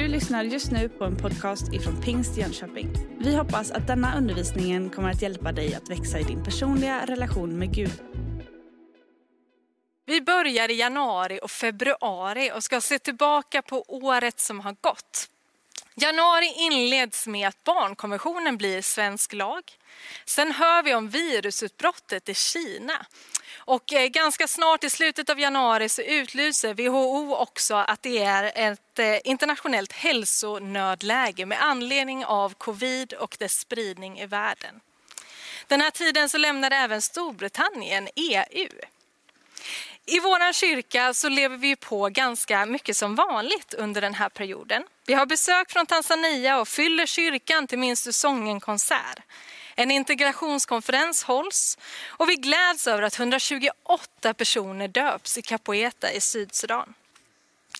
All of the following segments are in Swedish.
Du lyssnar just nu på en podcast ifrån Pingst Jönköping. Vi hoppas att denna undervisning kommer att hjälpa dig att växa i din personliga relation med Gud. Vi börjar i januari och februari och ska se tillbaka på året som har gått. Januari inleds med att barnkonventionen blir svensk lag. Sen hör vi om virusutbrottet i Kina. Och eh, ganska snart i slutet av januari så utlyser WHO också att det är ett eh, internationellt hälsonödläge med anledning av covid och dess spridning i världen. Den här tiden så lämnade även Storbritannien EU. I vår kyrka så lever vi på ganska mycket som vanligt under den här perioden. Vi har besök från Tanzania och fyller kyrkan till Minns du sången-konsert. En integrationskonferens hålls och vi gläds över att 128 personer döps i Capoeta i Sydsudan.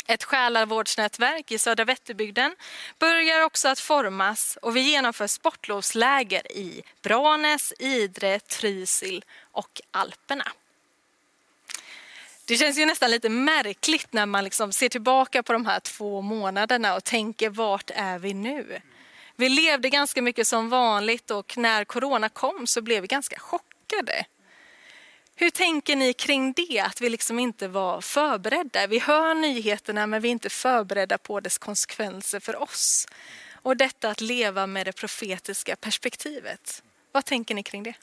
Ett själavårdsnätverk i södra Vätterbygden börjar också att formas och vi genomför sportlovsläger i Branäs, Idre, Trysil och Alperna. Det känns ju nästan lite märkligt när man liksom ser tillbaka på de här två månaderna och tänker vart är vi nu? Vi levde ganska mycket som vanligt och när corona kom så blev vi ganska chockade. Hur tänker ni kring det, att vi liksom inte var förberedda? Vi hör nyheterna men vi är inte förberedda på dess konsekvenser för oss. Och detta att leva med det profetiska perspektivet. Vad tänker ni kring det?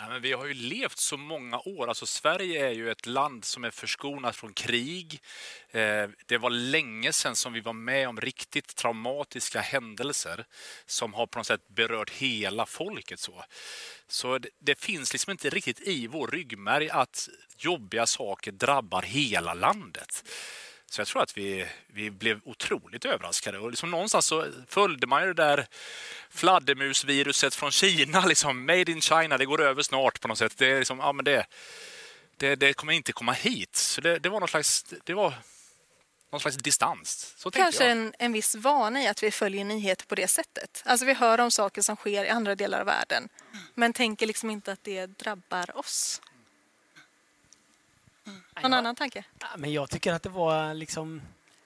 Nej, men vi har ju levt så många år. Alltså, Sverige är ju ett land som är förskonat från krig. Eh, det var länge sedan som vi var med om riktigt traumatiska händelser som har på något sätt berört hela folket. Så, så det, det finns liksom inte riktigt i vår ryggmärg att jobbiga saker drabbar hela landet. Så jag tror att vi, vi blev otroligt överraskade. Och liksom någonstans så följde man ju det där fladdermusviruset från Kina. Liksom, made in China, det går över snart på något sätt. Det, är liksom, ja, men det, det, det kommer inte komma hit. Så det, det var någon slags, det var någon slags distans. Så Kanske en, en viss vana i att vi följer nyheter på det sättet. Alltså vi hör om saker som sker i andra delar av världen men tänker liksom inte att det drabbar oss. Någon annan tanke? Ja, men jag tycker att det var liksom...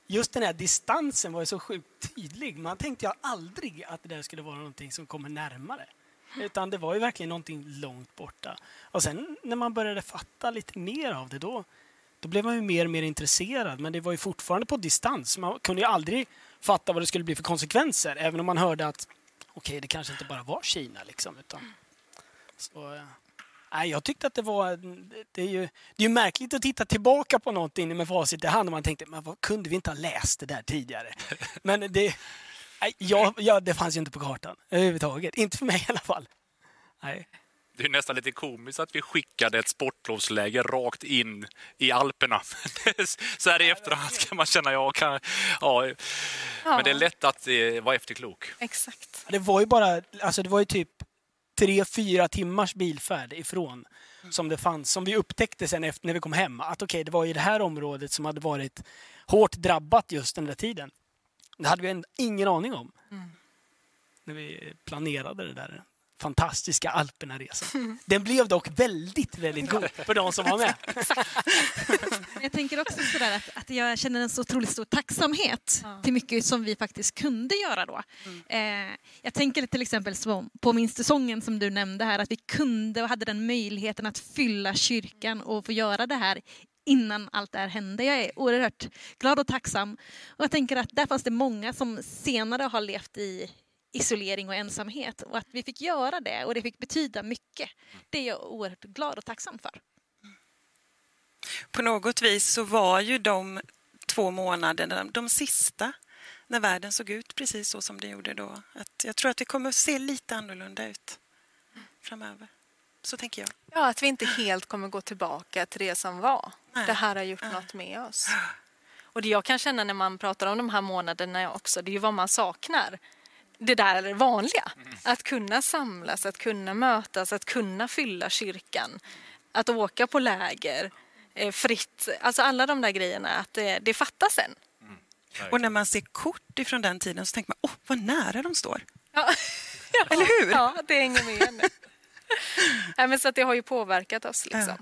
Just den här distansen var så sjukt tydlig. Man tänkte jag aldrig att det där skulle vara någonting som kommer närmare. Utan det var ju verkligen någonting långt borta. Och sen när man började fatta lite mer av det då, då blev man ju mer och mer intresserad. Men det var ju fortfarande på distans. Man kunde ju aldrig fatta vad det skulle bli för konsekvenser. Även om man hörde att okej, okay, det kanske inte bara var Kina liksom. Utan, så, Nej, jag tyckte att det var... Det är, ju, det är ju märkligt att titta tillbaka på någonting med facit i hand och man tänkte, men vad, kunde vi inte ha läst det där tidigare? Men det... Nej, ja, ja, det fanns ju inte på kartan överhuvudtaget. Inte för mig i alla fall. Nej. Det är nästan lite komiskt att vi skickade ett sportlovsläger rakt in i Alperna. Så här i efterhand kan man känna, ja, kan, ja. Men det är lätt att eh, vara efterklok. Exakt. Det var ju bara, alltså det var ju typ tre, fyra timmars bilfärd ifrån som det fanns, som vi upptäckte sen efter när vi kom hem. Att okej, okay, det var i det här området som hade varit hårt drabbat just den där tiden. Det hade vi ingen aning om. Mm. När vi planerade det där fantastiska Alperna-resan. Den blev dock väldigt, väldigt god för de som var med. jag tänker också sådär att, att jag känner en så otroligt stor tacksamhet ja. till mycket som vi faktiskt kunde göra då. Mm. Eh, jag tänker till exempel på minstesången som du nämnde här, att vi kunde och hade den möjligheten att fylla kyrkan och få göra det här innan allt det här hände. Jag är oerhört glad och tacksam. Och jag tänker att där fanns det många som senare har levt i, isolering och ensamhet och att vi fick göra det och det fick betyda mycket. Det är jag oerhört glad och tacksam för. På något vis så var ju de två månaderna de sista när världen såg ut precis så som det gjorde då. Att jag tror att det kommer att se lite annorlunda ut framöver. Så tänker jag. Ja, att vi inte helt kommer gå tillbaka till det som var. Nej. Det här har gjort Nej. något med oss. Och det jag kan känna när man pratar om de här månaderna också, det är ju vad man saknar det där vanliga. Att kunna samlas, att kunna mötas, att kunna fylla kyrkan. Att åka på läger eh, fritt. Alltså alla de där grejerna, att det, det fattas en. Mm, och när man ser kort ifrån den tiden så tänker man, åh, vad nära de står. Ja. ja. Eller hur? Ja, det hänger med. ja, men så att det har ju påverkat oss. Liksom. Ja.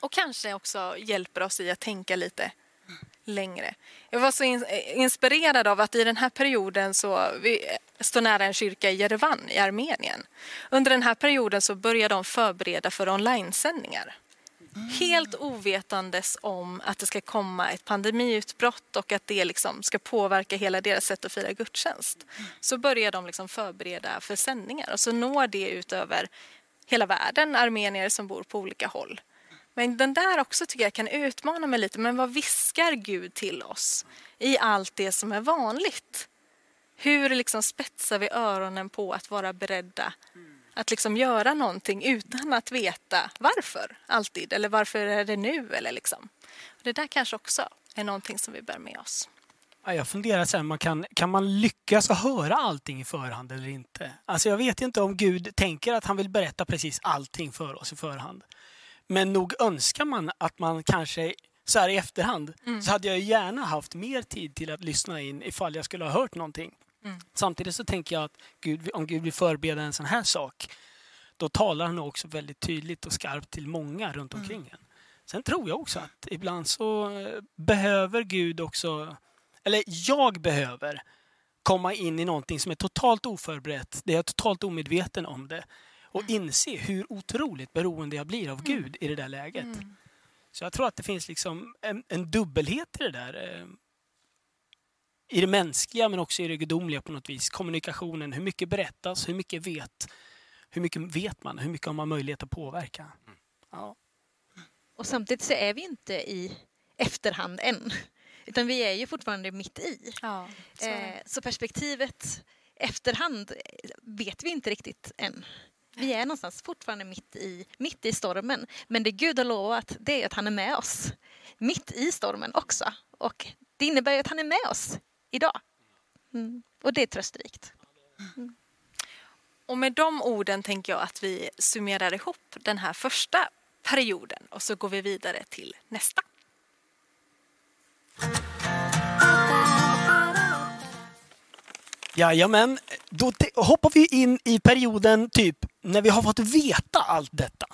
Och kanske också hjälper oss i att tänka lite längre. Jag var så in, eh, inspirerad av att i den här perioden så vi står nära en kyrka i Jerevan i Armenien. Under den här perioden så började de förbereda för onlinesändningar. Helt ovetandes om att det ska komma ett pandemiutbrott och att det liksom ska påverka hela deras sätt att fira gudstjänst. Så börjar de liksom förbereda för sändningar och så når det ut över hela världen, armenier som bor på olika håll. Men den där också tycker jag kan utmana mig lite. Men vad viskar Gud till oss i allt det som är vanligt? Hur liksom spetsar vi öronen på att vara beredda att liksom göra någonting utan att veta varför alltid eller varför är det nu eller liksom. Det där kanske också är någonting som vi bär med oss. Jag funderar så här, man kan, kan man lyckas höra allting i förhand eller inte? Alltså jag vet inte om Gud tänker att han vill berätta precis allting för oss i förhand. Men nog önskar man att man kanske så här i efterhand mm. så hade jag gärna haft mer tid till att lyssna in ifall jag skulle ha hört någonting. Mm. Samtidigt så tänker jag att Gud, om Gud vill förbereda en sån här sak då talar han också väldigt tydligt och skarpt till många runt mm. omkring mm. en. Sen tror jag också att ibland så eh, behöver Gud också, eller jag behöver komma in i någonting som är totalt oförberett. Det är jag totalt omedveten om det och mm. inse hur otroligt beroende jag blir av mm. Gud i det där läget. Mm. Så jag tror att det finns liksom en, en dubbelhet i det där. Eh, I det mänskliga men också i det gudomliga på något vis. Kommunikationen, hur mycket berättas, hur mycket vet, hur mycket vet man, hur mycket har man möjlighet att påverka. Ja. Och samtidigt så är vi inte i efterhand än. Utan vi är ju fortfarande mitt i. Ja, så, eh, så perspektivet efterhand vet vi inte riktigt än. Vi är någonstans fortfarande mitt i, mitt i stormen. Men det Gud har lovat det är att han är med oss mitt i stormen också. Och det innebär att han är med oss idag. Mm. Och det är tröstrikt. Mm. Och med de orden tänker jag att vi summerar ihop den här första perioden och så går vi vidare till nästa. Jajamän, då hoppar vi in i perioden typ när vi har fått veta allt detta.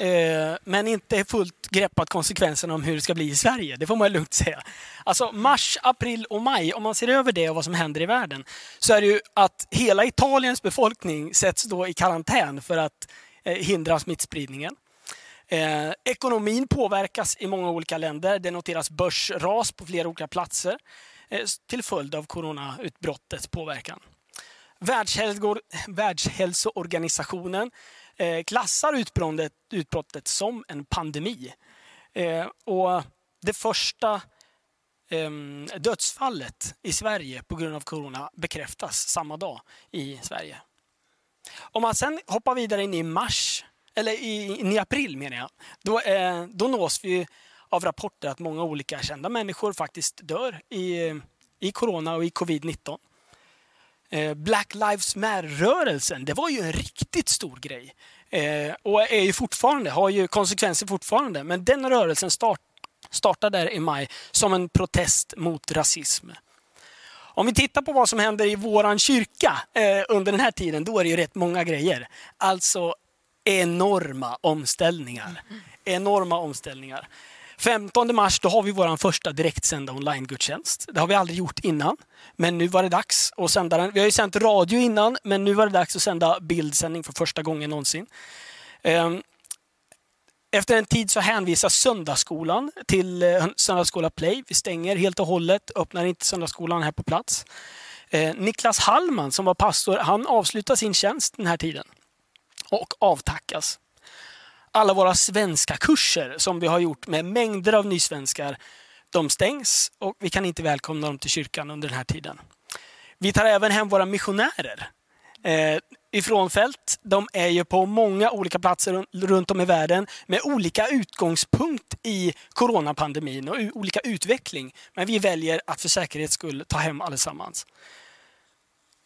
Eh, men inte fullt greppat konsekvenserna om hur det ska bli i Sverige. Det får man lugnt säga. Alltså mars, april och maj, om man ser över det och vad som händer i världen, så är det ju att hela Italiens befolkning sätts då i karantän för att eh, hindra smittspridningen. Eh, ekonomin påverkas i många olika länder. Det noteras börsras på flera olika platser. Eh, till följd av coronautbrottets påverkan. Världshälsoorganisationen eh, klassar utbrottet, utbrottet som en pandemi. Eh, och det första ehm, dödsfallet i Sverige på grund av corona bekräftas samma dag i Sverige. Om man sen hoppar vidare in i mars, eller in i april menar jag, då, då nås vi av rapporter att många olika kända människor faktiskt dör i, i corona och i covid-19. Eh, Black Lives Matter-rörelsen, det var ju en riktigt stor grej. Eh, och är ju fortfarande, har ju konsekvenser fortfarande. Men den rörelsen start, startade där i maj som en protest mot rasism. Om vi tittar på vad som händer i våran kyrka eh, under den här tiden, då är det ju rätt många grejer. Alltså enorma omställningar. Enorma omställningar. 15 mars då har vi vår första direktsända online-gudstjänst. Det har vi aldrig gjort innan. Men nu var det dags att sända den. Vi har ju sänt radio innan, men nu var det dags att sända bildsändning för första gången någonsin. Ehm, efter en tid så hänvisas söndagsskolan till eh, Söndagsskola Play. Vi stänger helt och hållet, öppnar inte söndagsskolan här på plats. Ehm, Niklas Hallman som var pastor, han avslutar sin tjänst den här tiden och avtackas alla våra svenska kurser som vi har gjort med mängder av nysvenskar, de stängs och vi kan inte välkomna dem till kyrkan under den här tiden. Vi tar även hem våra missionärer eh, ifrån fält. De är ju på många olika platser runt om i världen med olika utgångspunkt i coronapandemin och olika utveckling. Men vi väljer att för säkerhets skull ta hem allesammans.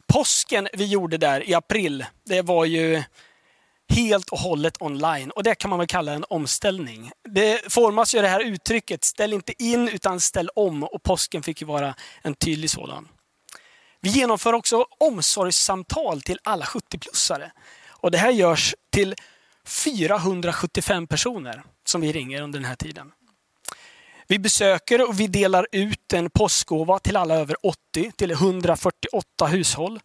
Påsken vi gjorde där i april, det var ju helt och hållet online. Och det kan man väl kalla en omställning. Det formas ju det här uttrycket, ställ inte in utan ställ om. Och påsken fick ju vara en tydlig sådan. Vi genomför också omsorgssamtal till alla 70-plussare. Och det här görs till 475 personer som vi ringer under den här tiden. Vi besöker och vi delar ut en påskgåva till alla över 80, till 148 hushåll.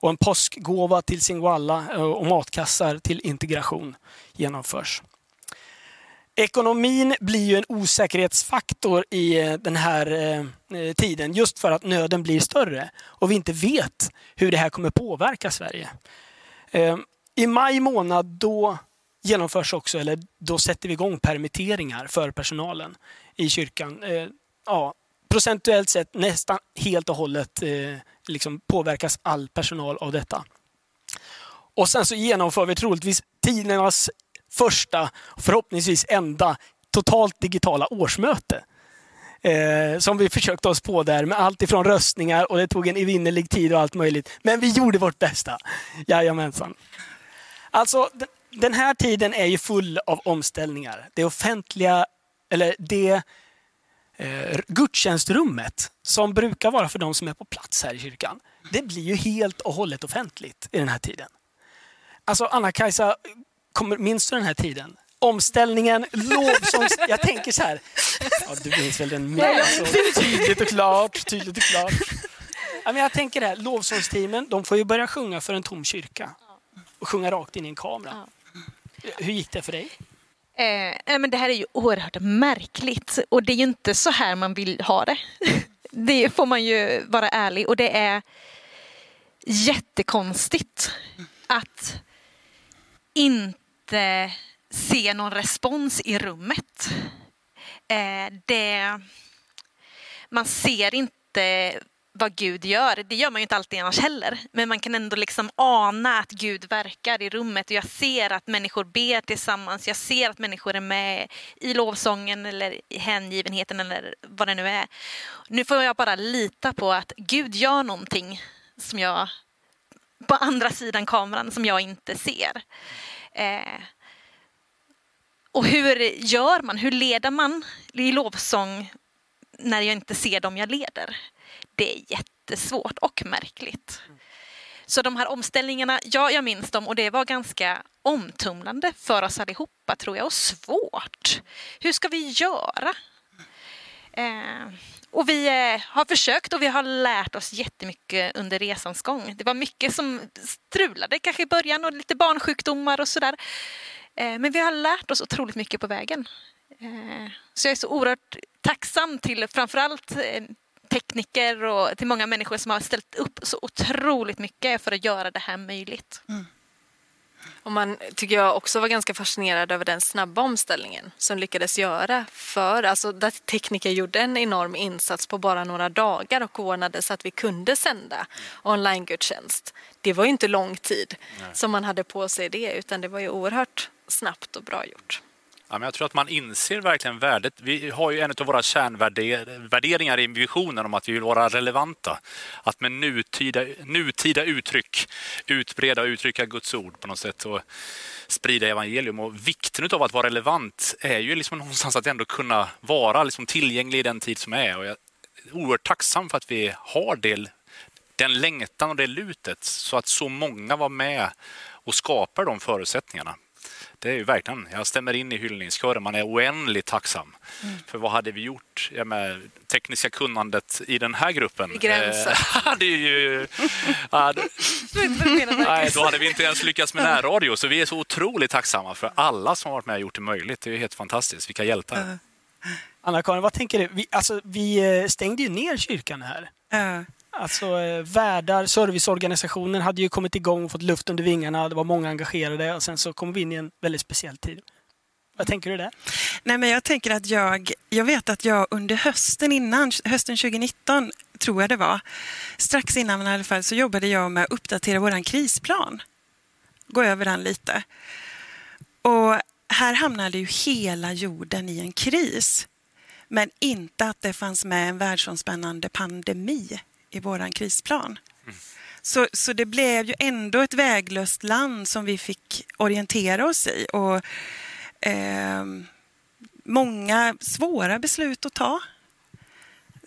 Och en påskgåva till Singoalla eh, och matkassar till integration genomförs. Ekonomin blir ju en osäkerhetsfaktor i eh, den här eh, eh, tiden just för att nöden blir större och vi inte vet hur det här kommer påverka Sverige. I maj månad då genomförs också, eller då sätter vi igång permitteringar för personalen i kyrkan. Ja, procentuellt sett nästan helt och hållet liksom påverkas all personal av detta. Och sen så genomför vi troligtvis tidernas första, förhoppningsvis enda, totalt digitala årsmöte. Eh, som vi försökte oss på där med allt ifrån röstningar och det tog en evinnerlig tid och allt möjligt. Men vi gjorde vårt bästa. Jajamensan. Alltså, den här tiden är ju full av omställningar. Det offentliga, eller det eh, gudstjänstrummet som brukar vara för de som är på plats här i kyrkan. Det blir ju helt och hållet offentligt i den här tiden. Alltså Anna-Kajsa, minns du den här tiden? Omställningen, lovsångs... Jag tänker så här. Ja, du minns väl den? Alltså, tydligt och klart. Tydligt och klart. Ja, men jag tänker det här, lovsångsteamen de får ju börja sjunga för en tom kyrka. Och sjunga rakt in i en kamera. Hur gick det för dig? Eh, eh, men det här är ju oerhört märkligt och det är ju inte så här man vill ha det. Det får man ju vara ärlig och det är jättekonstigt att inte se någon respons i rummet. Eh, det, man ser inte vad Gud gör. Det gör man ju inte alltid annars heller. Men man kan ändå liksom ana att Gud verkar i rummet och jag ser att människor ber tillsammans. Jag ser att människor är med i lovsången eller i hängivenheten eller vad det nu är. Nu får jag bara lita på att Gud gör någonting som jag på andra sidan kameran som jag inte ser. Eh, och hur gör man? Hur leder man i lovsång när jag inte ser dem jag leder? Det är jättesvårt och märkligt. Så de här omställningarna, ja jag minns dem och det var ganska omtumlande för oss allihopa tror jag och svårt. Hur ska vi göra? Eh, och vi eh, har försökt och vi har lärt oss jättemycket under resans gång. Det var mycket som strulade kanske i början och lite barnsjukdomar och sådär. Eh, men vi har lärt oss otroligt mycket på vägen. Eh, så jag är så oerhört tacksam till framförallt tekniker och till många människor som har ställt upp så otroligt mycket för att göra det här möjligt. Mm. Och man tycker jag också var ganska fascinerad över den snabba omställningen som lyckades göra för, alltså där tekniker gjorde en enorm insats på bara några dagar och ordnade så att vi kunde sända online-gudstjänst. Det var ju inte lång tid Nej. som man hade på sig det utan det var ju oerhört snabbt och bra gjort. Ja, men jag tror att man inser verkligen värdet. Vi har ju en av våra kärnvärderingar i visionen om att vi vill vara relevanta. Att med nutida, nutida uttryck utbreda och uttrycka Guds ord på något sätt och sprida evangelium. Och vikten av att vara relevant är ju liksom någonstans att ändå kunna vara liksom tillgänglig i den tid som är. Och jag är oerhört tacksam för att vi har det, den längtan och det lutet så att så många var med och skapar de förutsättningarna det är ju verkligen, jag stämmer in i hyllningskören. Man är oändligt tacksam. Mm. För vad hade vi gjort? Ja, med tekniska kunnandet i den här gruppen? Eh, det är ju, ja, nej, då hade vi inte ens lyckats med närradio. Så vi är så otroligt tacksamma för alla som har varit med och gjort det möjligt. Det är helt fantastiskt. Vilka hjältar. Anna-Karin, vad tänker du? Vi, alltså, vi eh, stängde ju ner kyrkan här. Uh. Alltså eh, värdar, serviceorganisationen hade ju kommit igång och fått luft under vingarna. Det var många engagerade och sen så kom vi in i en väldigt speciell tid. Vad tänker du där? Nej, men jag tänker att jag, jag vet att jag under hösten innan, hösten 2019 tror jag det var, strax innan i alla fall, så jobbade jag med att uppdatera vår krisplan. Gå över den lite. Och här hamnade ju hela jorden i en kris. Men inte att det fanns med en världsomspännande pandemi i vår krisplan. Mm. Så, så det blev ju ändå ett väglöst land som vi fick orientera oss i. Och, eh, många svåra beslut att ta.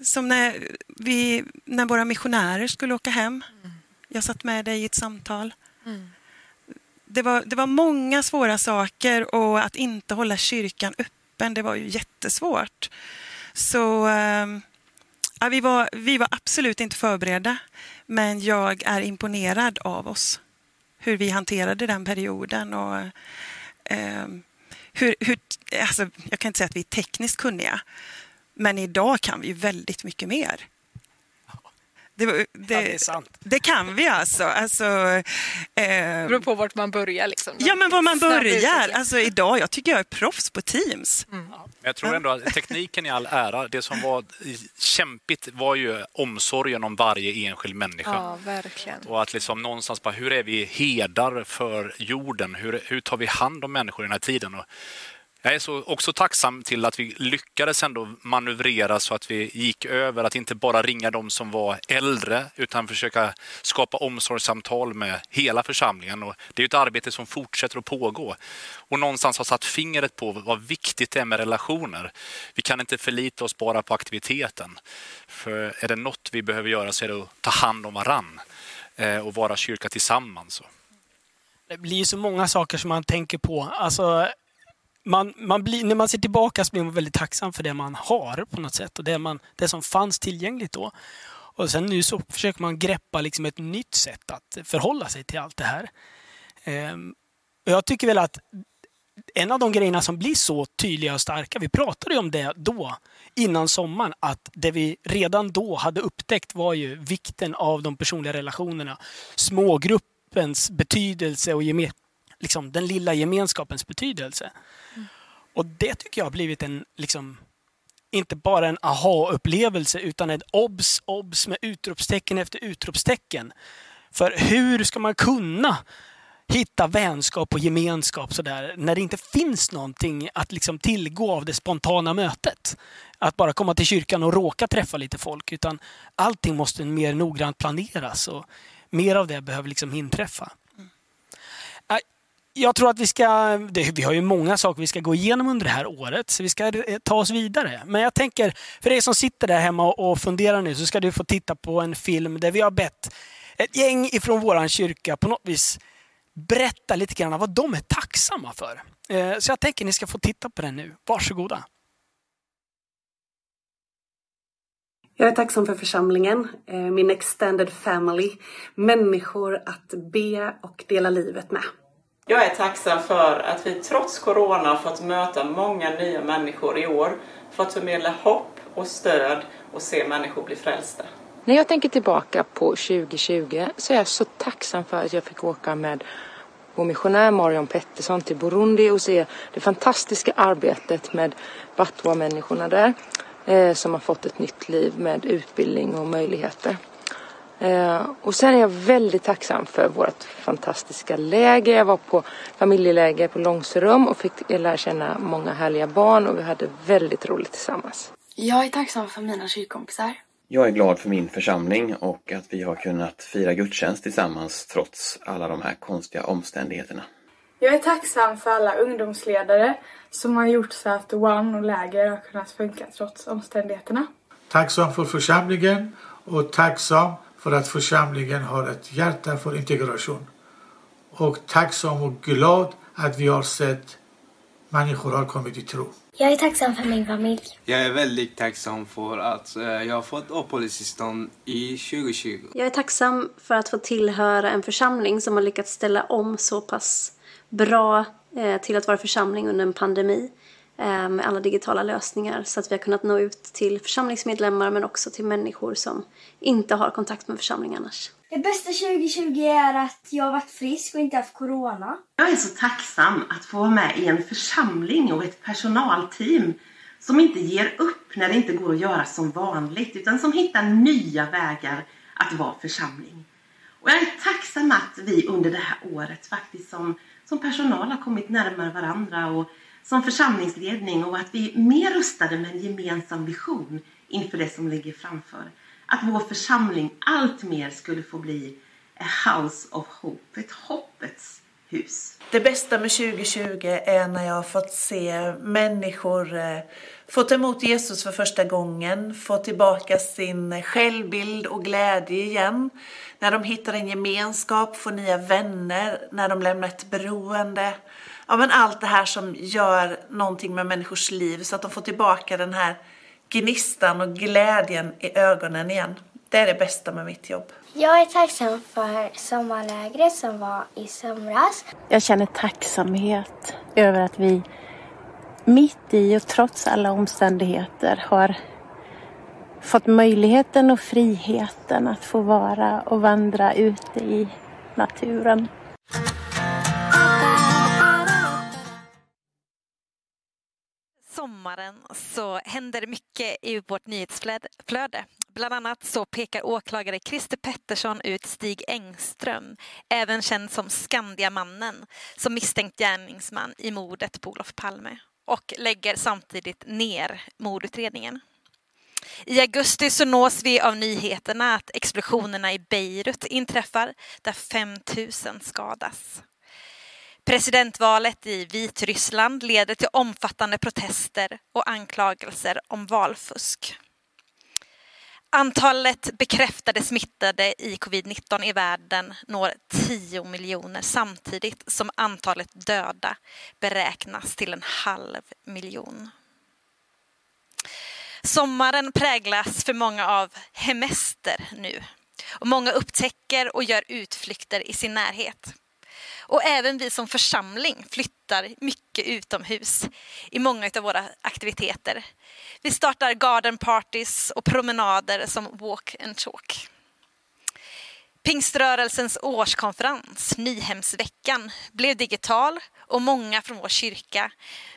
Som när, vi, när våra missionärer skulle åka hem. Jag satt med dig i ett samtal. Mm. Det, var, det var många svåra saker och att inte hålla kyrkan öppen, det var ju jättesvårt. Så Eh, ja, vi, var, vi var absolut inte förberedda. Men jag är imponerad av oss. Hur vi hanterade den perioden. Och, eh, hur, hur, alltså, jag kan inte säga att vi är tekniskt kunniga. Men idag kan vi väldigt mycket mer. Det, det, ja, det, är sant. Det kan vi alltså. alltså eh, det beror på vart man börjar. Liksom. Ja, men var man börjar. Alltså, idag, jag tycker jag är proffs på Teams. Mm. Jag tror ändå att tekniken i all ära, det som var kämpigt var ju omsorgen om varje enskild människa. Ja, verkligen. Och att liksom någonstans bara, hur är vi herdar för jorden? Hur, hur tar vi hand om människor i den här tiden? Och jag är så också tacksam till att vi lyckades ändå manövrera så att vi gick över att inte bara ringa de som var äldre utan försöka skapa omsorgssamtal med hela församlingen. Och det är ett arbete som fortsätter att pågå. Och någonstans har satt fingret på vad viktigt det är med relationer. Vi kan inte förlita oss bara på aktiviteten. För är det något vi behöver göra så är det att ta hand om varann eh, och vara kyrka tillsammans. Det blir så många saker som man tänker på. Alltså, man, man blir, när man ser tillbaka så blir man väldigt tacksam för det man har på något sätt och det, man, det som fanns tillgängligt då. Och sen nu så försöker man greppa liksom ett nytt sätt att förhålla sig till allt det här. Ehm, och jag tycker väl att en av de grejerna som blir så tydliga och starka, vi pratade ju om det då innan sommaren, att det vi redan då hade upptäckt var ju vikten av de personliga relationerna. Smågruppens betydelse och liksom, den lilla gemenskapens betydelse. Mm. Och det tycker jag har blivit en, liksom, inte bara en aha-upplevelse utan ett obs, obs med utropstecken efter utropstecken. För hur ska man kunna hitta vänskap och gemenskap sådär när det inte finns någonting att liksom tillgå av det spontana mötet? Att bara komma till kyrkan och råka träffa lite folk utan allting måste mer noggrant planeras och mer av det behöver liksom inträffa jag tror att vi ska, det, vi har ju många saker vi ska gå igenom under det här året, så vi ska eh, ta oss vidare. Men jag tänker, för er som sitter där hemma och funderar nu, så ska du få titta på en film där vi har bett ett gäng ifrån vår kyrka på något vis berätta lite grann vad de är tacksamma för. Eh, så jag tänker ni ska få titta på den nu. Varsågoda. Jag är tacksam för församlingen, eh, min extended family, människor att be och dela livet med. Jag är tacksam för att vi trots Corona fått möta många nya människor i år. Fått förmedla hopp och stöd och se människor bli frälsta. När jag tänker tillbaka på 2020 så är jag så tacksam för att jag fick åka med vår missionär Marion Pettersson till Burundi och se det fantastiska arbetet med Batwa-människorna där eh, som har fått ett nytt liv med utbildning och möjligheter. Eh, och sen är jag väldigt tacksam för vårt fantastiska läger. Jag var på familjeläger på Långserum och fick lära känna många härliga barn och vi hade väldigt roligt tillsammans. Jag är tacksam för mina kyrkkompisar. Jag är glad för min församling och att vi har kunnat fira gudstjänst tillsammans trots alla de här konstiga omständigheterna. Jag är tacksam för alla ungdomsledare som har gjort så att One och läger har kunnat funka trots omständigheterna. Tacksam för församlingen och tacksam för att församlingen har ett hjärta för integration. Och tacksam och glad att vi har sett människor har kommit till tro. Jag är tacksam för min familj. Jag är väldigt tacksam för att eh, jag har fått uppehållstillstånd i 2020. Jag är tacksam för att få tillhöra en församling som har lyckats ställa om så pass bra eh, till att vara församling under en pandemi. Eh, med alla digitala lösningar så att vi har kunnat nå ut till församlingsmedlemmar men också till människor som inte har kontakt med församlingen annars. Det bästa 2020 är att jag har varit frisk och inte haft corona. Jag är så tacksam att få vara med i en församling och ett personalteam som inte ger upp när det inte går att göra som vanligt utan som hittar nya vägar att vara församling. Och jag är tacksam att vi under det här året faktiskt som, som personal har kommit närmare varandra och som församlingsledning och att vi är mer rustade med en gemensam vision inför det som ligger framför. Att vår församling allt mer skulle få bli a house of hope, ett hoppets hus. Det bästa med 2020 är när jag har fått se människor eh, få ta emot Jesus för första gången, få tillbaka sin självbild och glädje igen. När de hittar en gemenskap, får nya vänner, när de lämnar ett beroende ja, men allt det här som gör någonting med människors liv så att de får tillbaka den här gnistan och glädjen i ögonen igen. Det är det bästa med mitt jobb. Jag är tacksam för sommarlägret som var i somras. Jag känner tacksamhet över att vi mitt i och trots alla omständigheter har fått möjligheten och friheten att få vara och vandra ute i naturen. Sommaren så händer mycket i vårt nyhetsflöde. Bland annat så pekar åklagare Christer Pettersson ut Stig Engström, även känd som Skandiamannen, som misstänkt gärningsman i mordet på Olof Palme och lägger samtidigt ner mordutredningen. I augusti så nås vi av nyheterna att explosionerna i Beirut inträffar där 5 000 skadas. Presidentvalet i Vitryssland leder till omfattande protester och anklagelser om valfusk. Antalet bekräftade smittade i covid-19 i världen når 10 miljoner samtidigt som antalet döda beräknas till en halv miljon. Sommaren präglas för många av hemester nu och många upptäcker och gör utflykter i sin närhet. Och även vi som församling flyttar mycket utomhus i många av våra aktiviteter. Vi startar garden parties och promenader som walk and talk. Pingströrelsens årskonferens, Nyhemsveckan, blev digital och många från vår kyrka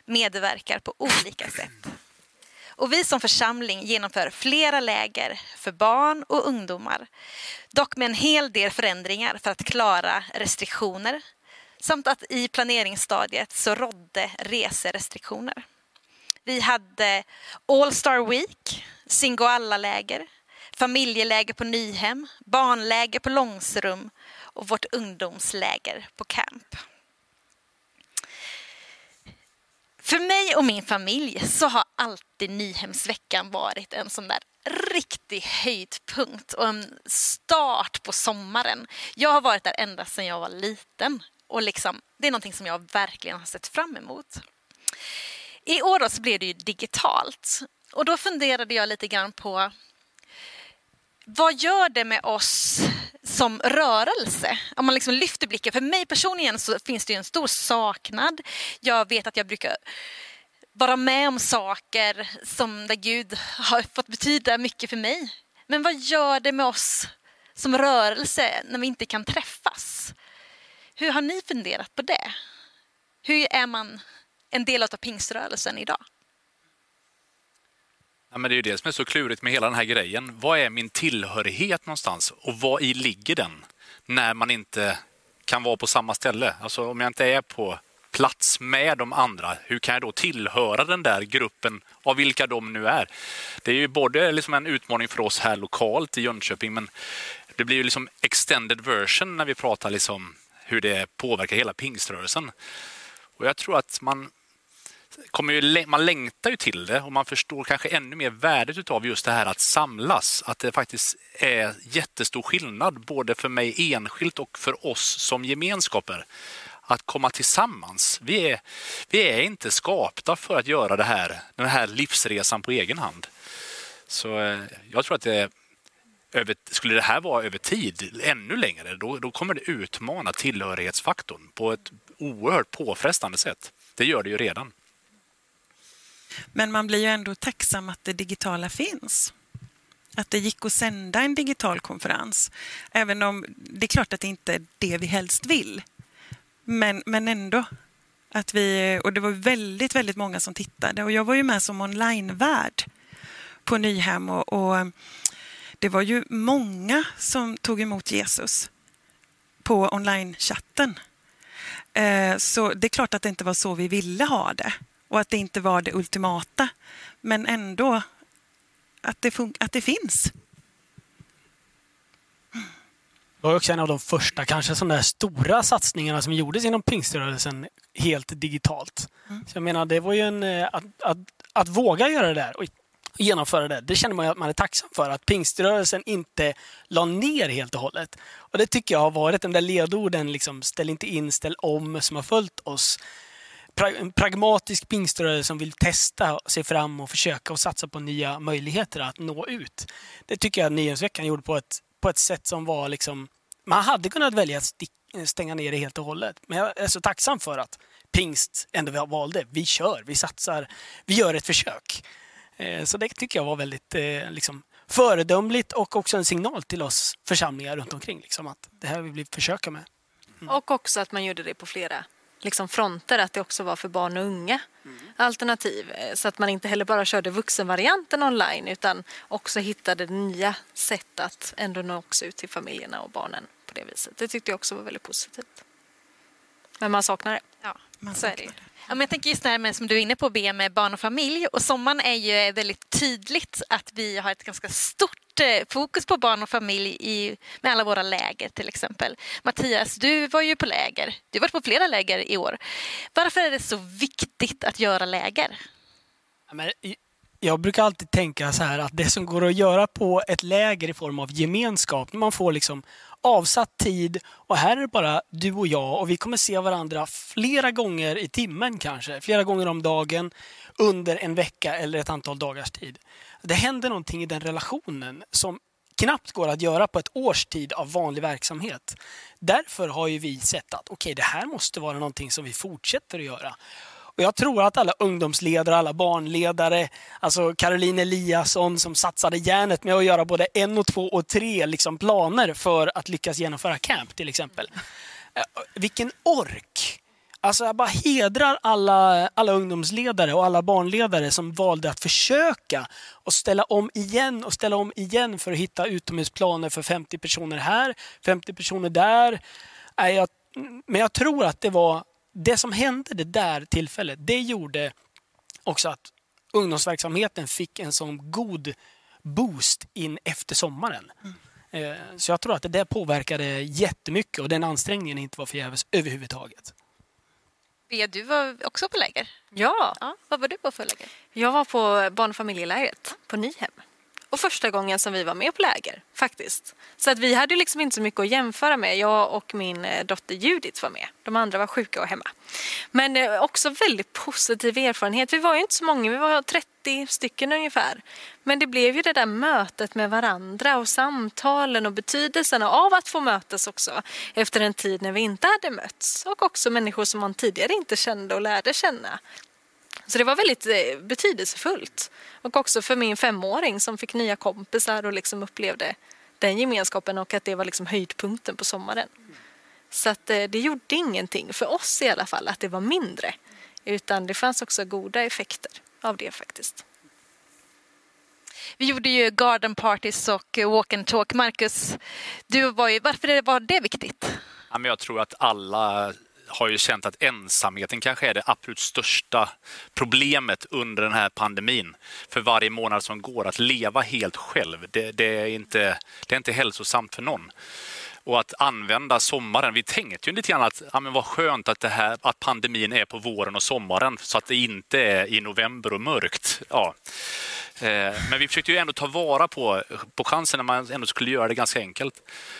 medverkar på olika sätt. Och vi som församling genomför flera läger för barn och ungdomar. Dock med en hel del förändringar för att klara restriktioner samt att i planeringsstadiet så rådde reserestriktioner. Vi hade All Star Week, Singoalla-läger, familjeläger på Nyhem, barnläger på Långsrum och vårt ungdomsläger på Camp. För mig och min familj så har alltid Nyhemsveckan varit en sån där riktig höjdpunkt och en start på sommaren. Jag har varit där ända sedan jag var liten och liksom, det är någonting som jag verkligen har sett fram emot. I år då så blev det ju digitalt och då funderade jag lite grann på vad gör det med oss som rörelse? Om man liksom lyfter blicken. För mig personligen så finns det en stor saknad. Jag vet att jag brukar vara med om saker som där Gud har fått betyda mycket för mig. Men vad gör det med oss som rörelse när vi inte kan träffas? Hur har ni funderat på det? Hur är man en del av pingströrelsen idag? Ja, men det är ju det som är så klurigt med hela den här grejen. Vad är min tillhörighet någonstans och vad i ligger den när man inte kan vara på samma ställe? Alltså om jag inte är på plats med de andra, hur kan jag då tillhöra den där gruppen av vilka de nu är? Det är ju både liksom en utmaning för oss här lokalt i Jönköping, men det blir ju liksom extended version när vi pratar liksom hur det påverkar hela pingströrelsen. Och jag tror att man kommer ju, man längtar ju till det och man förstår kanske ännu mer värdet av just det här att samlas. Att det faktiskt är jättestor skillnad både för mig enskilt och för oss som gemenskaper. Att komma tillsammans. Vi är, vi är inte skapta för att göra det här, den här livsresan på egen hand. Så eh, jag tror att det över, skulle det här vara över tid, ännu längre, då, då kommer det utmana tillhörighetsfaktorn på ett oerhört påfrestande sätt. Det gör det ju redan. Men man blir ju ändå tacksam att det digitala finns. Att det gick att sända en digital konferens. Även om det är klart att det inte är det vi helst vill. Men, men ändå. Att vi, och det var väldigt, väldigt många som tittade. Och jag var ju med som onlinevärd på Nyhem. Och, och det var ju många som tog emot Jesus på online-chatten. Eh, så det är klart att det inte var så vi ville ha det och att det inte var det ultimata. Men ändå att det, att det finns. Det var också en av de första kanske sådana stora satsningarna som gjordes inom pingströrelsen helt digitalt. Mm. Så jag menar, det var ju en... Eh, att, att, att våga göra det där. Oj, genomföra det. Det känner man att man är tacksam för. Att pingströrelsen inte la ner helt och hållet. Och det tycker jag har varit de där ledorden, liksom, ställ inte in, ställ om, som har följt oss pra- en pragmatisk pingströrelse som vill testa sig fram och försöka och satsa på nya möjligheter att nå ut. Det tycker jag Nyhemsveckan gjorde på ett, på ett sätt som var liksom... Man hade kunnat välja att stänga ner det helt och hållet. Men jag är så tacksam för att pingst ändå valde. Vi kör, vi satsar, vi gör ett försök. Eh, Så det tycker jag var väldigt eh, liksom, föredömligt och också en signal till oss församlingar runt omkring. Liksom, att det här vill vi försöka med. Och också att man gjorde det på flera liksom fronter, att det också var för barn och unga alternativ. Eh, Så att man inte heller bara körde vuxenvarianten online utan också hittade nya sätt att ändå nå också ut till familjerna och barnen på det viset. Det tyckte jag också var väldigt positivt. Men man saknar det. Ja, så är det. Ja, men jag tänker just det här med, som du är inne på, B med barn och familj. Och sommaren är ju väldigt tydligt att vi har ett ganska stort eh, fokus på barn och familj i, med alla våra läger till exempel. Mattias, du var ju på läger. Du har varit på flera läger i år. Varför är det så viktigt att göra läger? Ja, Men jag brukar alltid tänka så här att det som går att göra på ett läger i form av gemenskap, man får liksom avsatt tid och här är det bara du och jag och vi kommer se varandra flera gånger i timmen kanske, flera gånger om dagen under en vecka eller ett antal dagars tid. Det händer någonting i den relationen som knappt går att göra på ett års tid av vanlig verksamhet. Därför har ju vi sett att okej, det här måste vara någonting som vi fortsätter att göra. Och jag tror att alla ungdomsledare, alla barnledare, alltså Caroline Eliasson som satsade järnet med att göra både en och två och tre liksom planer för att lyckas genomföra camp till exempel. Eh, vilken ork! Alltså jag bara hedrar alla, alla ungdomsledare och alla barnledare som valde att försöka och ställa om igen och ställa om igen för att hitta utomhusplaner för 50 personer här, 50 personer där. Eh, jag, men jag tror att det var det som hände det där tillfället. Det gjorde också att ungdomsverksamheten fick en sån god boost in efter sommaren. Eh, Så jag tror att det där påverkade jättemycket och den ansträngningen inte var förgäves överhuvudtaget. B, du var också på läger. Ja. ja. Vad var du på för läger? Jag var på barn och familjelägret på Nyhem. Och första gången som vi var med på läger, faktiskt. Så att vi hade liksom inte så mycket att jämföra med. Jag och min eh, dotter Judith var med. De andra var sjuka och hemma. Men eh, också väldigt positiv erfarenhet. Vi var ju inte så många, vi var 30 stycken ungefär. Men det blev ju det där mötet med varandra och samtalen och betydelsen av att få mötas också efter en tid när vi inte hade mötts. Och också människor som man tidigare inte kände och lärde känna. Så det var väldigt eh, betydelsefullt. Och också för min femåring som fick nya kompisar och liksom upplevde den gemenskapen och att det var liksom höjdpunkten på sommaren. Så att eh, det gjorde ingenting, för oss i alla fall, att det var mindre. Utan det fanns också goda effekter av det faktiskt. Vi gjorde ju garden parties och walk and talk. Marcus, du var ju, varför var det viktigt? Ja, men jag tror att alla har ju känt att ensamheten kanske är det absolut största problemet under den här pandemin. För varje månad som går, att leva helt själv, det, det, är, inte, det är inte hälsosamt för någon. Och att använda sommaren, vi tänkte ju lite grann att ja, men vad skönt att, det här, att pandemin är på våren och sommaren så att det inte är i november och mörkt. Ja. Eh, men vi försökte ju ändå ta vara på, på chansen när man ändå skulle göra det ganska enkelt.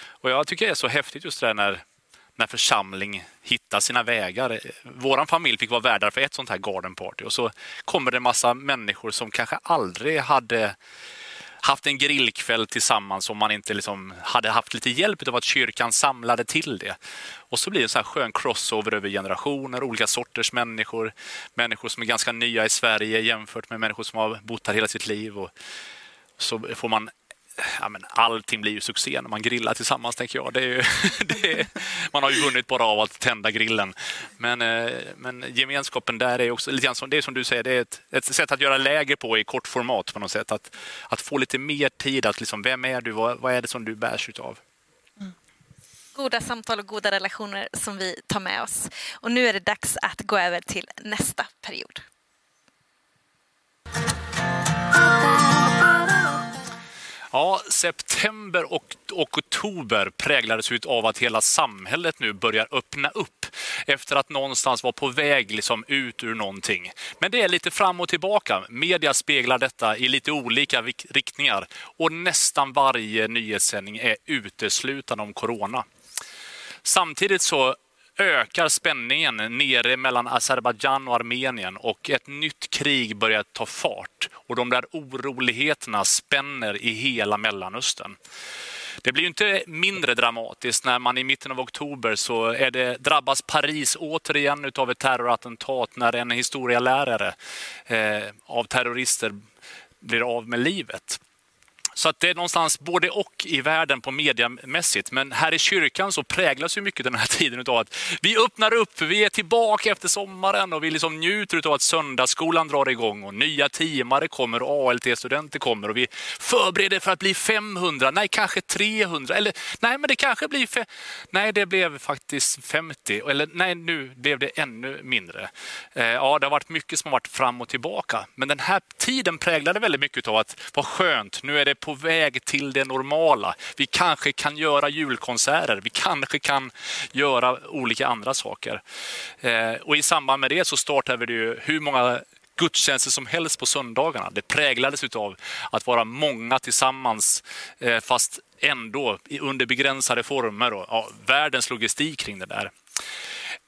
Och jag tycker det är så häftigt just det där när, när församling hittar sina vägar. Vår familj fick vara värdar för ett sånt här garden party och så kommer det en massa människor som kanske aldrig hade haft en grillkväll tillsammans om man inte liksom hade haft lite hjälp av att kyrkan samlade till det. Och så blir det en så här skön crossover över generationer, olika sorters människor. Människor som är ganska nya i Sverige jämfört med människor som har bott här hela sitt liv. Och så får man Ja, men allting blir ju succé när man grillar tillsammans, tänker jag. Det är ju, det är, man har ju vunnit bara av att tända grillen. Men, eh, men gemenskapen där är också lite grann som, det är som du säger, det är ett, ett sätt att göra läger på i kort format på något sätt. Att, att få lite mer tid, att liksom, vem är du, vad, vad är det som du bärs utav? Mm. Goda samtal och goda relationer som vi tar med oss. Och nu är det dags att gå över till nästa period. Ja, september och, och oktober präglades ut av att hela samhället nu börjar öppna upp efter att någonstans vara på väg liksom ut ur någonting. Men det är lite fram och tillbaka. Media speglar detta i lite olika riktningar och nästan varje nyhetssändning är uteslutande om corona. Samtidigt så ökar spänningen nere mellan Azerbajdzjan och Armenien och ett nytt krig börjar ta fart. Och de där oroligheterna spänner i hela Mellanöstern. Det blir inte mindre dramatiskt när man i mitten av oktober så är det, drabbas Paris återigen av ett terrorattentat när en historielärare eh, av terrorister blir av med livet. Så att det är någonstans både och i världen på mediamässigt. Men här i kyrkan så präglas ju mycket den här tiden av att vi öppnar upp, vi är tillbaka efter sommaren och vi liksom njuter av att söndagsskolan drar igång och nya teamare kommer och ALT-studenter kommer och vi förbereder för att bli 500, nej kanske 300 eller nej men det kanske blir, fe- nej det blev faktiskt 50 eller nej nu blev det ännu mindre. Eh, ja det har varit mycket som har varit fram och tillbaka men den här tiden präglade väldigt mycket av att vad skönt, nu är det på väg till det normala. Vi kanske kan göra julkonserter, vi kanske kan göra olika andra saker. Eh, och i samband med det så startade vi ju hur många gudstjänster som helst på söndagarna. Det präglades av att vara många tillsammans eh, fast ändå under begränsade former och ja, världens logistik kring det där.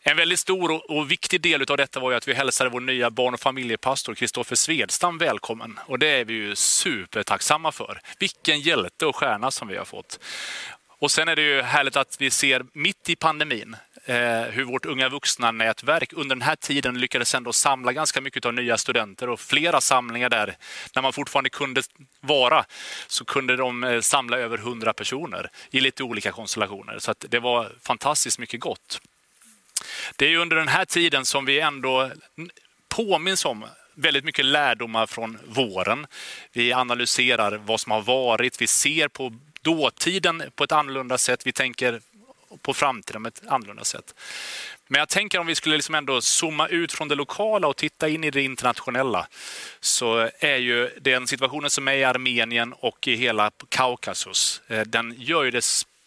En väldigt stor och viktig del av detta var ju att vi hälsade vår nya barn och familjepastor Kristoffer Svedstam välkommen. Och det är vi ju supertacksamma för. Vilken hjälte och stjärna som vi har fått. Och sen är det ju härligt att vi ser mitt i pandemin eh, hur vårt unga vuxna-nätverk under den här tiden lyckades ändå samla ganska mycket av nya studenter och flera samlingar där, när man fortfarande kunde vara, så kunde de eh, samla över 100 personer i lite olika konstellationer. Så att det var fantastiskt mycket gott. Det är under den här tiden som vi ändå påminns om väldigt mycket lärdomar från våren. Vi analyserar vad som har varit, vi ser på dåtiden på ett annorlunda sätt, vi tänker på framtiden på ett annorlunda sätt. Men jag tänker om vi skulle liksom ändå zooma ut från det lokala och titta in i det internationella så är ju den situationen som är i Armenien och i hela Kaukasus, eh, den gör ju det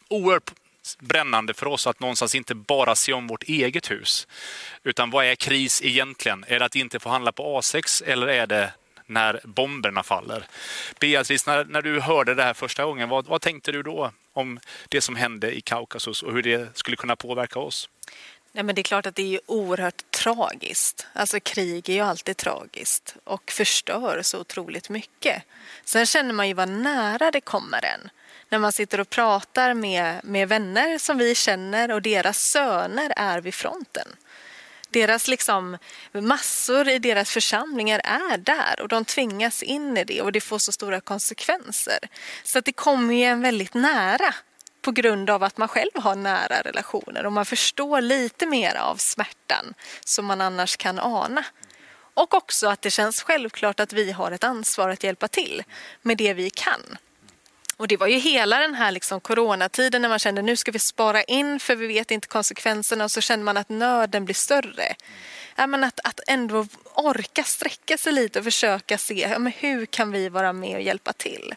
oerhört brännande för oss att någonstans inte bara se om vårt eget hus. Utan vad är kris egentligen? Är det att inte få handla på A6 eller är det när bomberna faller? Beatrice, när, när du hörde det här första gången, vad, vad tänkte du då om det som hände i Kaukasus och hur det skulle kunna påverka oss? Nej, men det är klart att det är oerhört tragiskt. Alltså krig är ju alltid tragiskt och förstör så otroligt mycket. Sen känner man ju vad nära det kommer en när man sitter och pratar med, med vänner som vi känner och deras söner är vid fronten. Deras liksom, massor i deras församlingar är där och de tvingas in i det och det får så stora konsekvenser. Så att det kommer ju en väldigt nära på grund av att man själv har nära relationer och man förstår lite mer av smärtan som man annars kan ana. Och också att det känns självklart att vi har ett ansvar att hjälpa till med det vi kan. Och det var ju hela den här liksom coronatiden när man kände nu ska vi spara in för vi vet inte konsekvenserna och så känner man att nöden blir större. Ja, men att, att ändå orka sträcka sig lite och försöka se ja, men hur kan vi vara med och hjälpa till.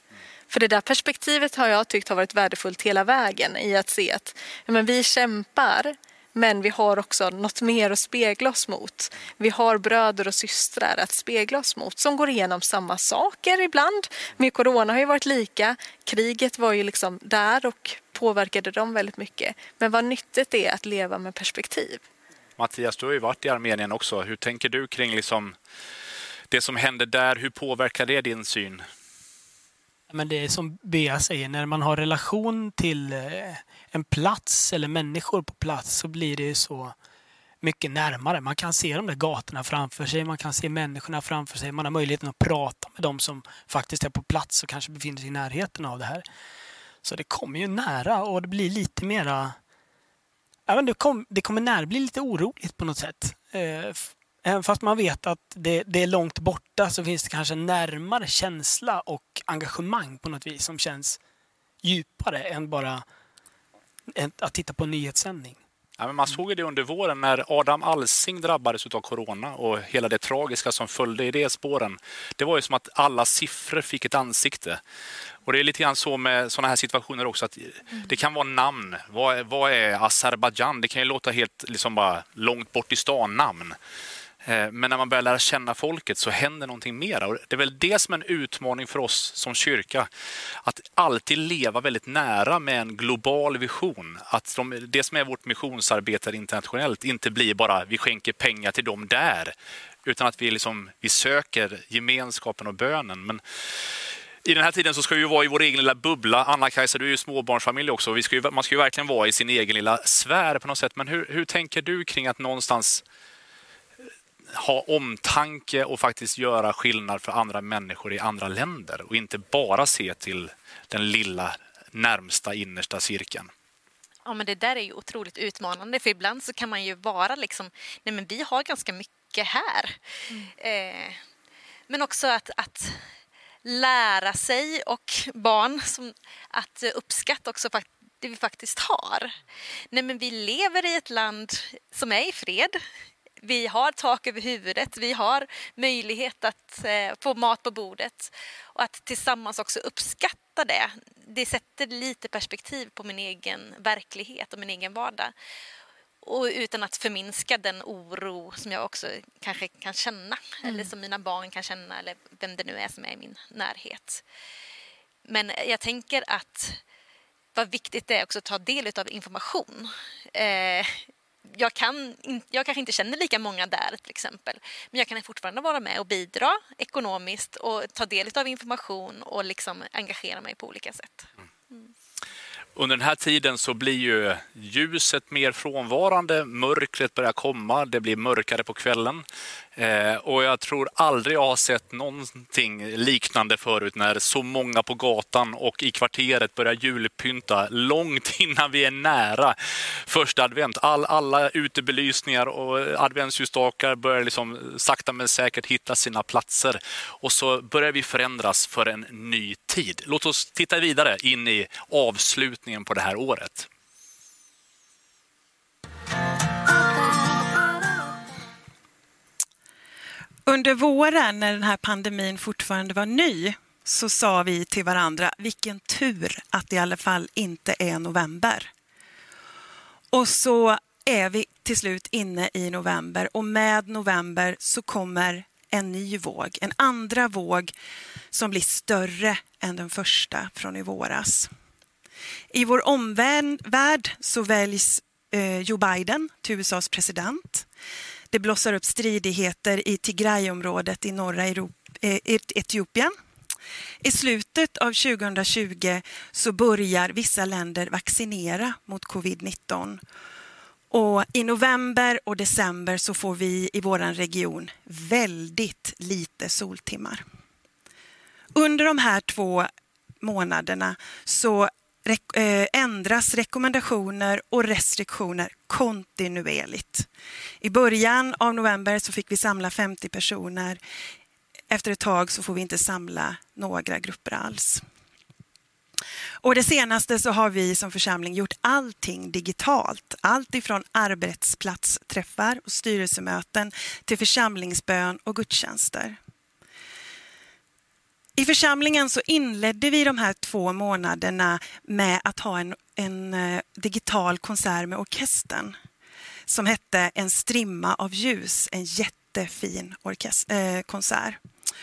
För det där perspektivet har jag tyckt har varit värdefullt hela vägen i att se att ja, men vi kämpar men vi har också något mer att spegla oss mot. Vi har bröder och systrar att spegla oss mot som går igenom samma saker ibland. Med corona har ju varit lika. Kriget var ju liksom där och påverkade dem väldigt mycket. Men vad nyttigt det är att leva med perspektiv. Mattias, du har ju varit i Armenien också. Hur tänker du kring liksom det som hände där? Hur påverkar det din syn? Men det är som Bea säger, när man har relation till en plats eller människor på plats så blir det ju så mycket närmare. Man kan se de där gatorna framför sig, man kan se människorna framför sig, man har möjligheten att prata med de som faktiskt är på plats och kanske befinner sig i närheten av det här. Så det kommer ju nära och det blir lite mera... Ja, det, kom, det kommer nära bli lite oroligt på något sätt. Eh, Även eh, fast man vet att det, det, är långt borta så finns det kanske en närmare känsla och engagemang på något vis som känns djupare än bara att titta på en nyhetssändning. Ja, men man såg det under våren när Adam Alsing drabbades av corona och hela det tragiska som följde i det spåren. Det var ju som att alla siffror fick ett ansikte. Och det är lite grann så med sådana här situationer också att mm. det kan vara namn. Vad är, vad är Azerbajdzjan? Det kan ju låta helt liksom bara långt bort i stan namn. Eh, men när man börjar lära känna folket så händer någonting mera. Och det är väl det som är en utmaning för oss som kyrka. Att alltid leva väldigt nära med en global vision. Att de, det som är vårt missionsarbete internationellt inte blir bara vi skänker pengar till dem där. Utan att vi, liksom, vi söker gemenskapen och bönen. Men i den här tiden så ska vi vara i vår egen lilla bubbla. Anna-Kajsa, du är ju småbarnsfamilj också. Vi ska ju, man ska ju verkligen vara i sin egen lilla sfär på något sätt. Men hur, hur tänker du kring att någonstans ha omtanke och faktiskt göra skillnad för andra människor i andra länder och inte bara se till den lilla närmsta innersta cirkeln? Ja, men det där är ju otroligt utmanande för ibland så kan man ju vara liksom, nej men vi har ganska mycket här. Mm. Eh, men också att, att lära sig och barn som, att uppskatta också det vi faktiskt har. Nej, men vi lever i ett land som är i fred. Vi har tak över huvudet, vi har möjlighet att eh, få mat på bordet och att tillsammans också uppskatta det. Det sätter lite perspektiv på min egen verklighet och min egen vardag. Och utan att förminska den oro som jag också kanske kan känna mm. eller som mina barn kan känna eller vem det nu är som är i min närhet. Men jag tänker att vad viktigt det är också att ta del av information. Eh, jag, kan, jag kanske inte känner lika många där till exempel, men jag kan fortfarande vara med och bidra ekonomiskt och ta del av information och liksom engagera mig på olika sätt. Mm. Under den här tiden så blir ju ljuset mer frånvarande, mörkret börjar komma, det blir mörkare på kvällen. Eh, och jag tror aldrig jag har sett någonting liknande förut när så många på gatan och i kvarteret börjar julpynta långt innan vi är nära första advent. All, alla utebelysningar och adventsljusstakar börjar liksom sakta men säkert hitta sina platser. Och så börjar vi förändras för en ny tid. Låt oss titta vidare in i avslutningen på det här året. Under våren när den här pandemin fortfarande var ny så sa vi till varandra, vilken tur att det i alla fall inte är november. Och så är vi till slut inne i november och med november så kommer en ny våg, en andra våg som blir större än den första från i våras. I vår omvärld så väljs eh, Joe Biden till USAs president. Det blossar upp stridigheter i Tigrayområdet i norra eh, Etiopien. I slutet av 2020 så börjar vissa länder vaccinera mot covid-19. Och I november och december så får vi i vår region väldigt lite soltimmar. Under de här två månaderna så Eh, ändras rekommendationer och restriktioner kontinuerligt. I början av november så fick vi samla 50 personer. Efter ett tag så får vi inte samla några grupper alls. Och det senaste så har vi som församling gjort allting digitalt. Allt ifrån arbetsplatsträffar och styrelsemöten till församlingsbön och gudstjänster. I församlingen så inledde vi de här två månaderna med att ha en, en eh, digital konsert med orkestern som hette En strimma av ljus, en jättefin äh, konsert.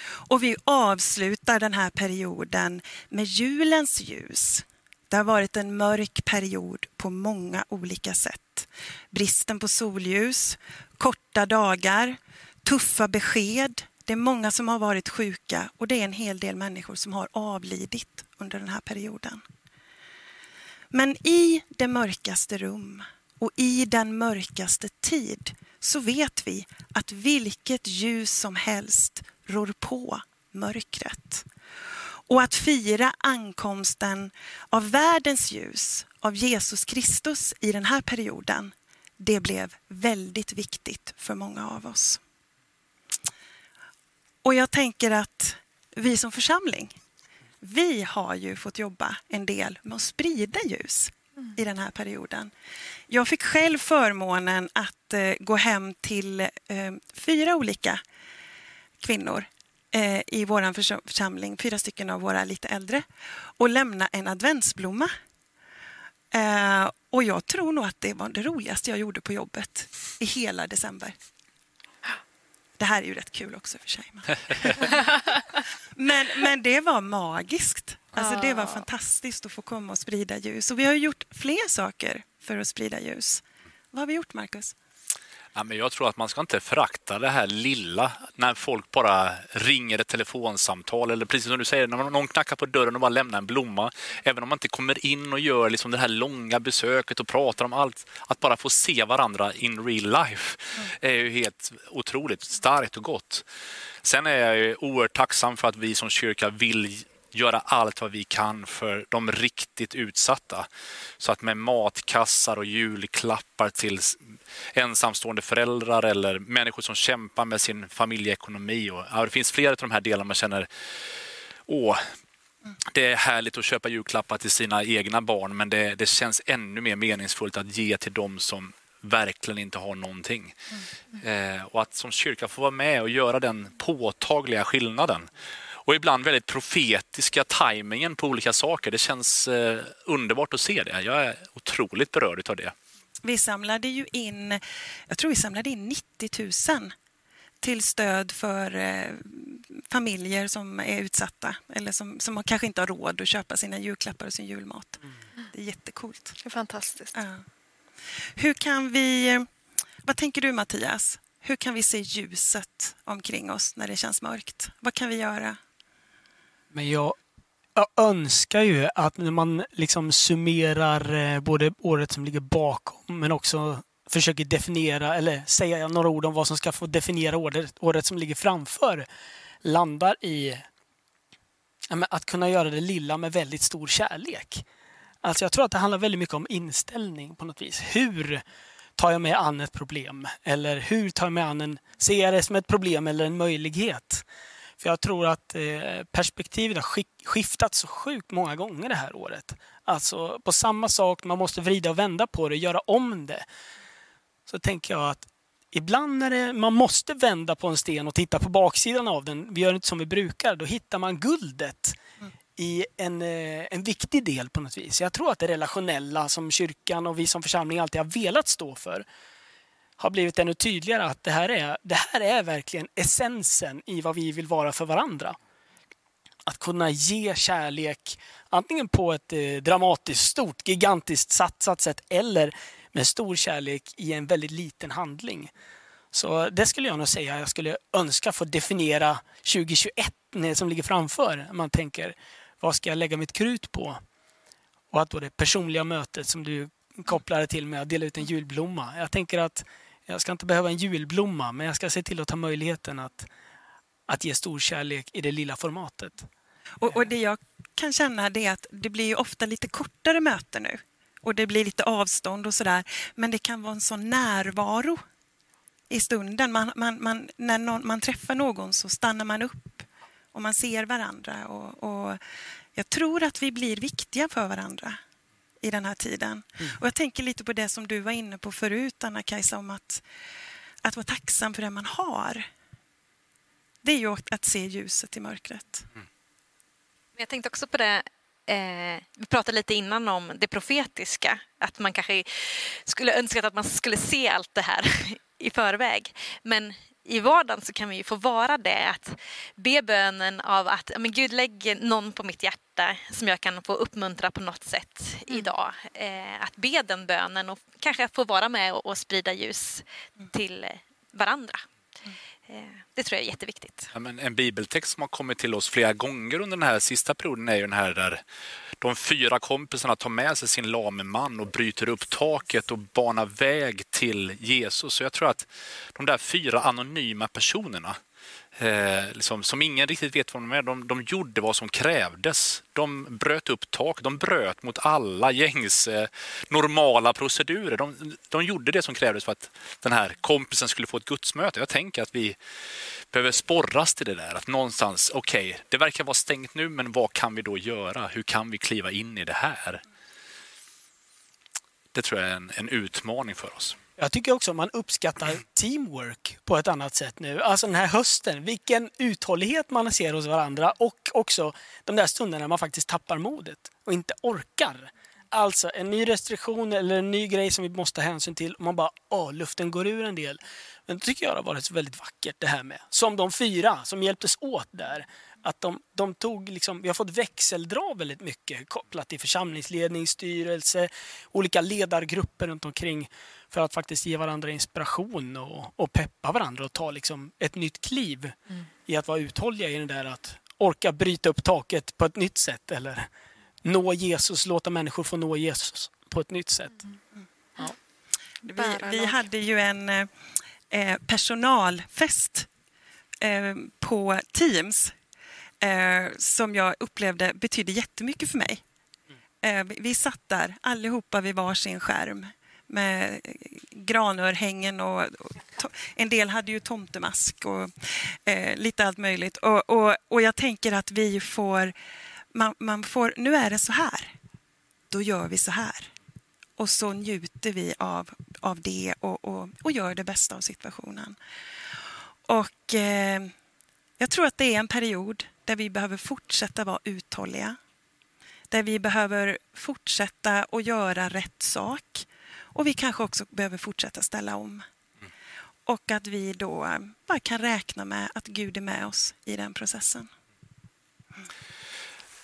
Och vi avslutar den här perioden med julens ljus. Det har varit en mörk period på många olika sätt. Bristen på solljus, korta dagar, tuffa besked, det är många som har varit sjuka och det är en hel del människor som har avlidit under den här perioden. Men i det mörkaste rum och i den mörkaste tid så vet vi att vilket ljus som helst rår på mörkret. Och att fira ankomsten av världens ljus, av Jesus Kristus i den här perioden, det blev väldigt viktigt för många av oss. Och jag tänker att vi som församling, vi har ju fått jobba en del med att sprida ljus mm. i den här perioden. Jag fick själv förmånen att eh, gå hem till eh, fyra olika kvinnor eh, i vår församling, fyra stycken av våra lite äldre, och lämna en adventsblomma. Eh, och jag tror nog att det var det roligaste jag gjorde på jobbet i hela december. Det här är ju rätt kul också för sig. men, men det var magiskt. Alltså, Det var fantastiskt att få komma och sprida ljus. Och vi har gjort fler saker för att sprida ljus. Vad har vi gjort, Marcus? Ja, men jag tror att man ska inte förakta det här lilla när folk bara ringer ett telefonsamtal eller precis som du säger, när någon knackar på dörren och bara lämnar en blomma. Även om man inte kommer in och gör liksom det här långa besöket och pratar om allt. Att bara få se varandra in real life är ju helt otroligt starkt och gott. Sen är jag ju oerhört tacksam för att vi som kyrka vill göra allt vad vi kan för de riktigt utsatta. Så att med matkassar och julklappar till ensamstående föräldrar eller människor som kämpar med sin familjeekonomi. Och, ja, det finns flera av de här delarna man känner åh, det är härligt att köpa julklappar till sina egna barn men det, det känns ännu mer meningsfullt att ge till dem som verkligen inte har någonting. Mm. Eh, och att som kyrka få vara med och göra den påtagliga skillnaden och ibland väldigt profetiska tajmingen på olika saker. Det känns eh, underbart att se det. Jag är otroligt berörd av det. Vi samlade ju in, jag tror vi samlade in 90 000 till stöd för eh, familjer som är utsatta eller som, som kanske inte har råd att köpa sina julklappar och sin julmat. Mm. Det är jättekult. Det är fantastiskt. Ja. Hur kan vi... Vad tänker du, Mattias? Hur kan vi se ljuset omkring oss när det känns mörkt? Vad kan vi göra? Men jag, jag önskar ju att när man liksom summerar eh, både året som ligger bakom men också försöker definiera eller säga några ord om vad som ska få definiera året, året som ligger framför landar i att kunna göra det lilla med väldigt stor kärlek. Alltså jag tror att det handlar väldigt mycket om inställning på något vis. Hur tar jag mig an ett problem? Eller hur tar jag mig an en... Ser jag det som ett problem eller en möjlighet? För jag tror att eh, perspektivet har skiftat så sjukt många gånger det här året. Alltså på samma sak, man måste vrida och vända på det, göra om det. Så tänker jag att ibland när det, man måste vända på en sten och titta på baksidan av den, vi gör inte som vi brukar, då hittar man guldet mm. i en, eh, en viktig del på något vis. Jag tror att det relationella som kyrkan och vi som församling alltid har velat stå för har blivit ännu tydligare att det här, är, det här är verkligen essensen i vad vi vill vara för varandra. Att kunna ge kärlek antingen på ett eh, dramatiskt, stort, gigantiskt satsat sätt eller med stor kärlek i en väldigt liten handling. Så det skulle jag nog säga jag skulle önska få definiera 2021 som ligger framför. Man tänker, vad ska jag lägga mitt krut på? Och att då det personliga mötet som du kopplade till med att dela ut en julblomma. Jag tänker att jag ska inte behöva en julblomma, men jag ska se till att ta möjligheten att, att ge stor kärlek i det lilla formatet. Och, och det jag kan känna det är att det blir ju ofta lite kortare möten nu. Och det blir lite avstånd och sådär. Men det kan vara en sån närvaro i stunden. Man, man, man, när någon, man träffar någon så stannar man upp och man ser varandra. Och, och jag tror att vi blir viktiga för varandra i den här tiden. Mm. Och Jag tänker lite på det som du var inne på förut, Anna-Kajsa, om att, att vara tacksam för det man har. Det är ju att se ljuset i mörkret. Mm. Jag tänkte också på det Eh, vi pratade lite innan om det profetiska, att man kanske skulle önskat att man skulle se allt det här i förväg. Men i vardagen så kan vi få vara det, att be bönen av att men Gud lägger någon på mitt hjärta som jag kan få uppmuntra på något sätt mm. idag. Eh, att be den bönen och kanske få vara med och, och sprida ljus mm. till varandra. Mm. Eh, det tror jag är jätteviktigt. Ja, men en bibeltext som har kommit till oss flera gånger under den här sista perioden är ju den här där de fyra kompisarna tar med sig sin lame man och bryter upp taket och banar väg till Jesus. Så jag tror att de där fyra anonyma personerna eh, liksom, som ingen riktigt vet vad de är, de, de gjorde vad som krävdes. De bröt upp tak, de bröt mot alla gängs eh, normala procedurer. De, de gjorde det som krävdes för att den här kompisen skulle få ett gudsmöte. Jag tänker att vi behöver sporras till det där, att någonstans, okej, okay, det verkar vara stängt nu, men vad kan vi då göra? Hur kan vi kliva in i det här? Det tror jag är en, en utmaning för oss. Jag tycker också att man uppskattar teamwork på ett annat sätt nu. Alltså den här hösten, vilken uthållighet man ser hos varandra och också de där stunderna man faktiskt tappar modet och inte orkar. Alltså, en ny restriktion eller en ny grej som vi måste ta hänsyn till. Och man bara, åh, luften går ur en del. Men då tycker jag det har varit väldigt vackert det här med. Som de fyra som hjälptes åt där. Att de, de tog liksom, vi har fått växeldra väldigt mycket kopplat till församlingsledning, styrelse, olika ledargrupper runt omkring för att faktiskt ge varandra inspiration och, och peppa varandra och ta liksom ett nytt kliv Mm. i att vara uthålliga i det där att orka bryta upp taket på ett nytt sätt eller nå Jesus, låta människor få nå Jesus på ett nytt sätt. Ja. Vi, vi hade ju en eh, personalfest eh, på Teams eh, som jag upplevde betydde jättemycket för mig. Eh, vi, satt där allihopa vid varsin skärm med granörhängen och, och to, en del hade ju tomtemask och eh, lite allt möjligt. Och, och, och jag tänker att vi får, man, man får, nu är det så här, då gör vi så här. Och så njuter vi av, av det och, och, och gör det bästa av situationen. Och eh, jag tror att det är en period där vi behöver fortsätta vara uthålliga. Där vi behöver fortsätta att göra rätt sak. Och vi kanske också behöver fortsätta ställa om. Och att vi då eh, bara kan räkna med att Gud är med oss i den processen.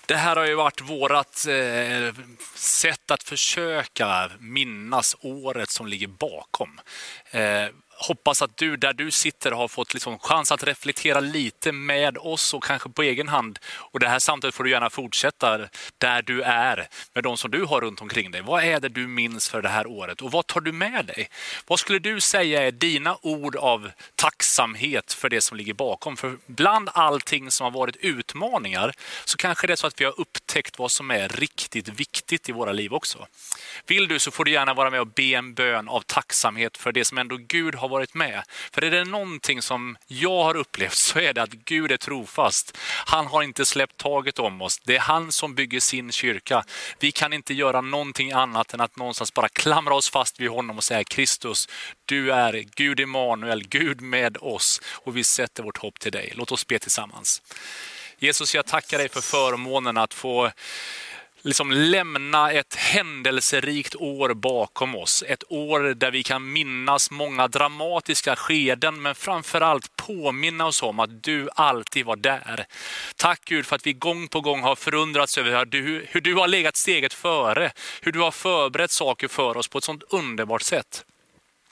Det här har ju varit vårt eh, sätt att försöka minnas året som ligger bakom. Eh, Hoppas att du där du sitter har fått liksom chans att reflektera lite med oss och kanske på egen hand. Och det här samtalet får du gärna fortsätta där du är med de som du har runt omkring dig. Vad är det du minns för det här året och vad tar du med dig? Vad skulle du säga är dina ord av tacksamhet för det som ligger bakom? För bland allting som har varit utmaningar så kanske det är så att vi har upptäckt vad som är riktigt viktigt i våra liv också. Vill du så får du gärna vara med och be en bön av tacksamhet för det som ändå Gud har har varit med. För är det någonting som jag har upplevt så är det att Gud är trofast. Han har inte släppt taget om oss. Det är han som bygger sin kyrka. Vi kan inte göra någonting annat än att någonstans bara klamra oss fast vid honom och säga Kristus, du är Gud Emanuel, Gud med oss och vi sätter vårt hopp till dig. Låt oss be tillsammans. Jesus, jag tackar dig för förmånen att få liksom lämna ett händelserikt år bakom oss. Ett år där vi kan minnas många dramatiska skeden, men framförallt påminna oss om att du alltid var där. Tack Gud för att vi gång på gång har förundrats över hur du, hur du har legat steget före, hur du har förberett saker för oss på ett sånt underbart sätt.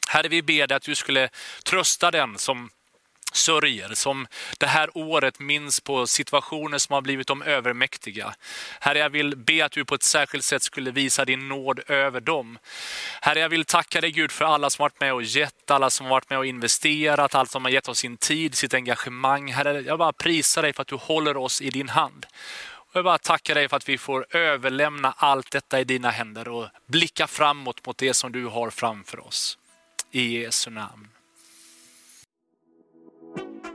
Herre, vi ber dig att du skulle trösta den som sörjer, som det här året minns på situationer som har blivit dem övermäktiga. Herre, jag vill be att du på ett särskilt sätt skulle visa din nåd över dem. Herre, jag vill tacka dig Gud för alla som varit med och gett, alla som varit med och investerat, alla som har gett oss sin tid, sitt engagemang. Herre, jag bara prisar dig för att du håller oss i din hand. Och jag bara tackar dig för att vi får överlämna allt detta i dina händer och blicka framåt mot det som du har framför oss. I Jesu namn.